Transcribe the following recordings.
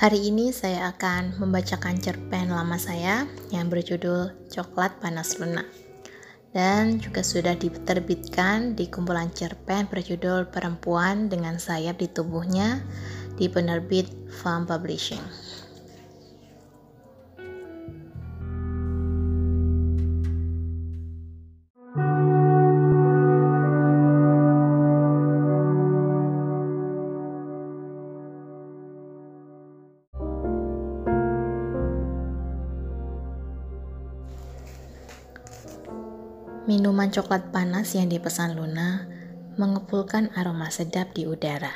Hari ini saya akan membacakan cerpen lama saya yang berjudul Coklat Panas Luna dan juga sudah diterbitkan di kumpulan cerpen berjudul Perempuan dengan Sayap di Tubuhnya di penerbit Farm Publishing. Minuman coklat panas yang dipesan Luna mengepulkan aroma sedap di udara.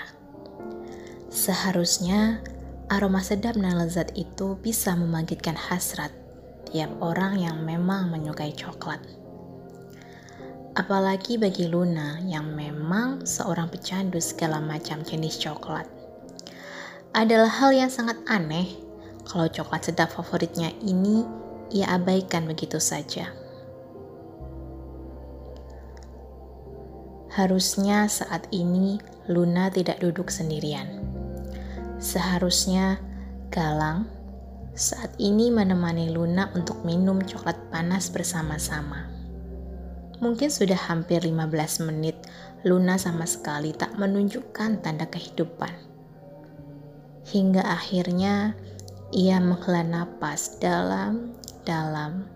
Seharusnya aroma sedap dan lezat itu bisa membangkitkan hasrat tiap orang yang memang menyukai coklat. Apalagi bagi Luna yang memang seorang pecandu segala macam jenis coklat. Adalah hal yang sangat aneh kalau coklat sedap favoritnya ini ia abaikan begitu saja. Harusnya saat ini Luna tidak duduk sendirian. Seharusnya Galang saat ini menemani Luna untuk minum coklat panas bersama-sama. Mungkin sudah hampir 15 menit Luna sama sekali tak menunjukkan tanda kehidupan. Hingga akhirnya ia menghela napas dalam-dalam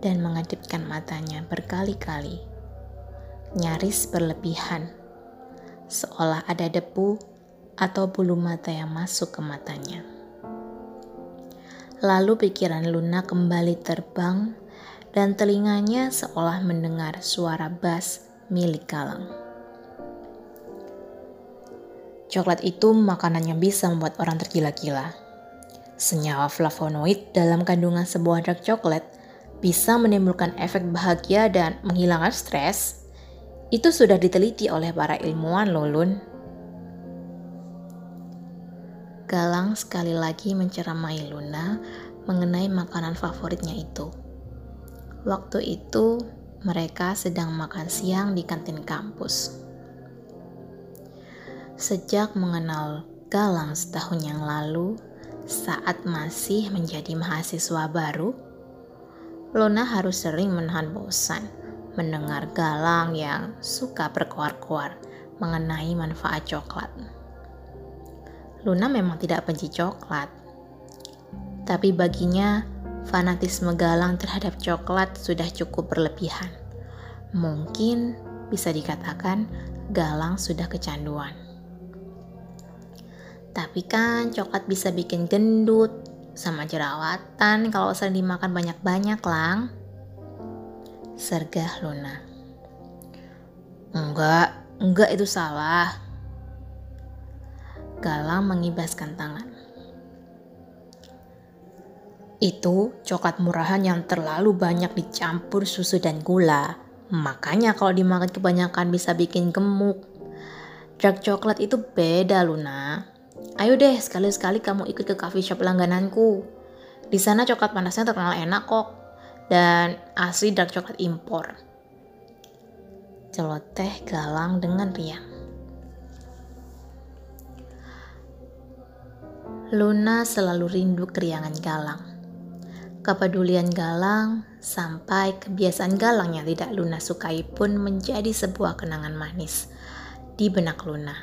dan mengedipkan matanya berkali-kali nyaris berlebihan, seolah ada debu atau bulu mata yang masuk ke matanya. Lalu pikiran Luna kembali terbang dan telinganya seolah mendengar suara bass milik Galang. Coklat itu makanannya bisa membuat orang tergila-gila. Senyawa flavonoid dalam kandungan sebuah dark coklat bisa menimbulkan efek bahagia dan menghilangkan stres itu sudah diteliti oleh para ilmuwan Lolun. Galang sekali lagi menceramai Luna mengenai makanan favoritnya itu. Waktu itu mereka sedang makan siang di kantin kampus. Sejak mengenal Galang setahun yang lalu, saat masih menjadi mahasiswa baru, Luna harus sering menahan bosan mendengar Galang yang suka berkoar-koar mengenai manfaat coklat. Luna memang tidak benci coklat, tapi baginya fanatisme Galang terhadap coklat sudah cukup berlebihan. Mungkin bisa dikatakan Galang sudah kecanduan. Tapi kan coklat bisa bikin gendut sama jerawatan kalau sering dimakan banyak-banyak lang. Sergah Luna. Enggak, enggak itu salah. Galang mengibaskan tangan. Itu coklat murahan yang terlalu banyak dicampur susu dan gula. Makanya kalau dimakan kebanyakan bisa bikin gemuk. Dark coklat itu beda Luna. Ayo deh sekali-sekali kamu ikut ke coffee shop langgananku. Di sana coklat panasnya terkenal enak kok dan asli dark coklat impor. Celoteh Galang dengan riang. Luna selalu rindu keriangan Galang. Kepedulian Galang sampai kebiasaan Galang yang tidak Luna sukai pun menjadi sebuah kenangan manis di benak Luna.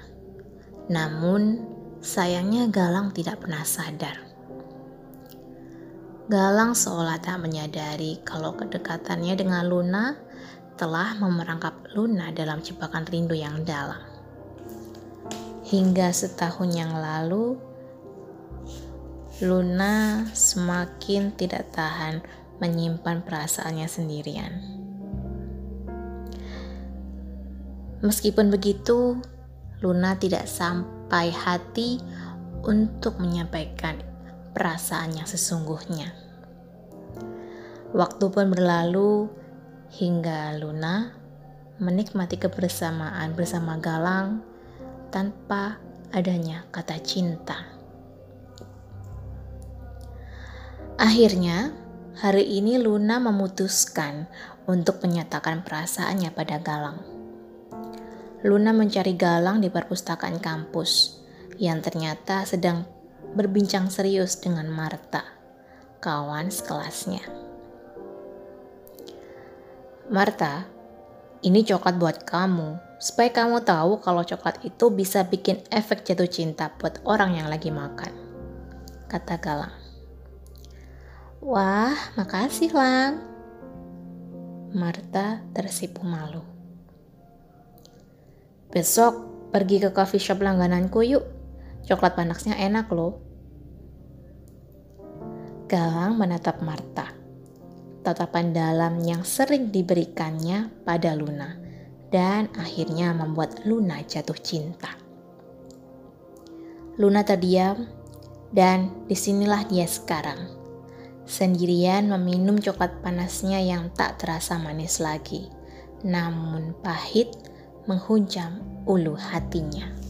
Namun, sayangnya Galang tidak pernah sadar Galang seolah tak menyadari kalau kedekatannya dengan Luna telah memerangkap Luna dalam jebakan rindu yang dalam. Hingga setahun yang lalu, Luna semakin tidak tahan menyimpan perasaannya sendirian. Meskipun begitu, Luna tidak sampai hati untuk menyampaikan perasaan yang sesungguhnya. Waktu pun berlalu hingga Luna menikmati kebersamaan bersama Galang tanpa adanya kata cinta. Akhirnya, hari ini Luna memutuskan untuk menyatakan perasaannya pada Galang. Luna mencari Galang di perpustakaan kampus yang ternyata sedang berbincang serius dengan Marta, kawan sekelasnya. Marta, ini coklat buat kamu, supaya kamu tahu kalau coklat itu bisa bikin efek jatuh cinta buat orang yang lagi makan. Kata Galang. Wah, makasih Lang. Marta tersipu malu. Besok pergi ke coffee shop langgananku yuk. Coklat panasnya enak loh. Galang menatap Marta tatapan dalam yang sering diberikannya pada Luna dan akhirnya membuat Luna jatuh cinta. Luna terdiam dan di sinilah dia sekarang, sendirian meminum coklat panasnya yang tak terasa manis lagi, namun pahit menghujam ulu hatinya.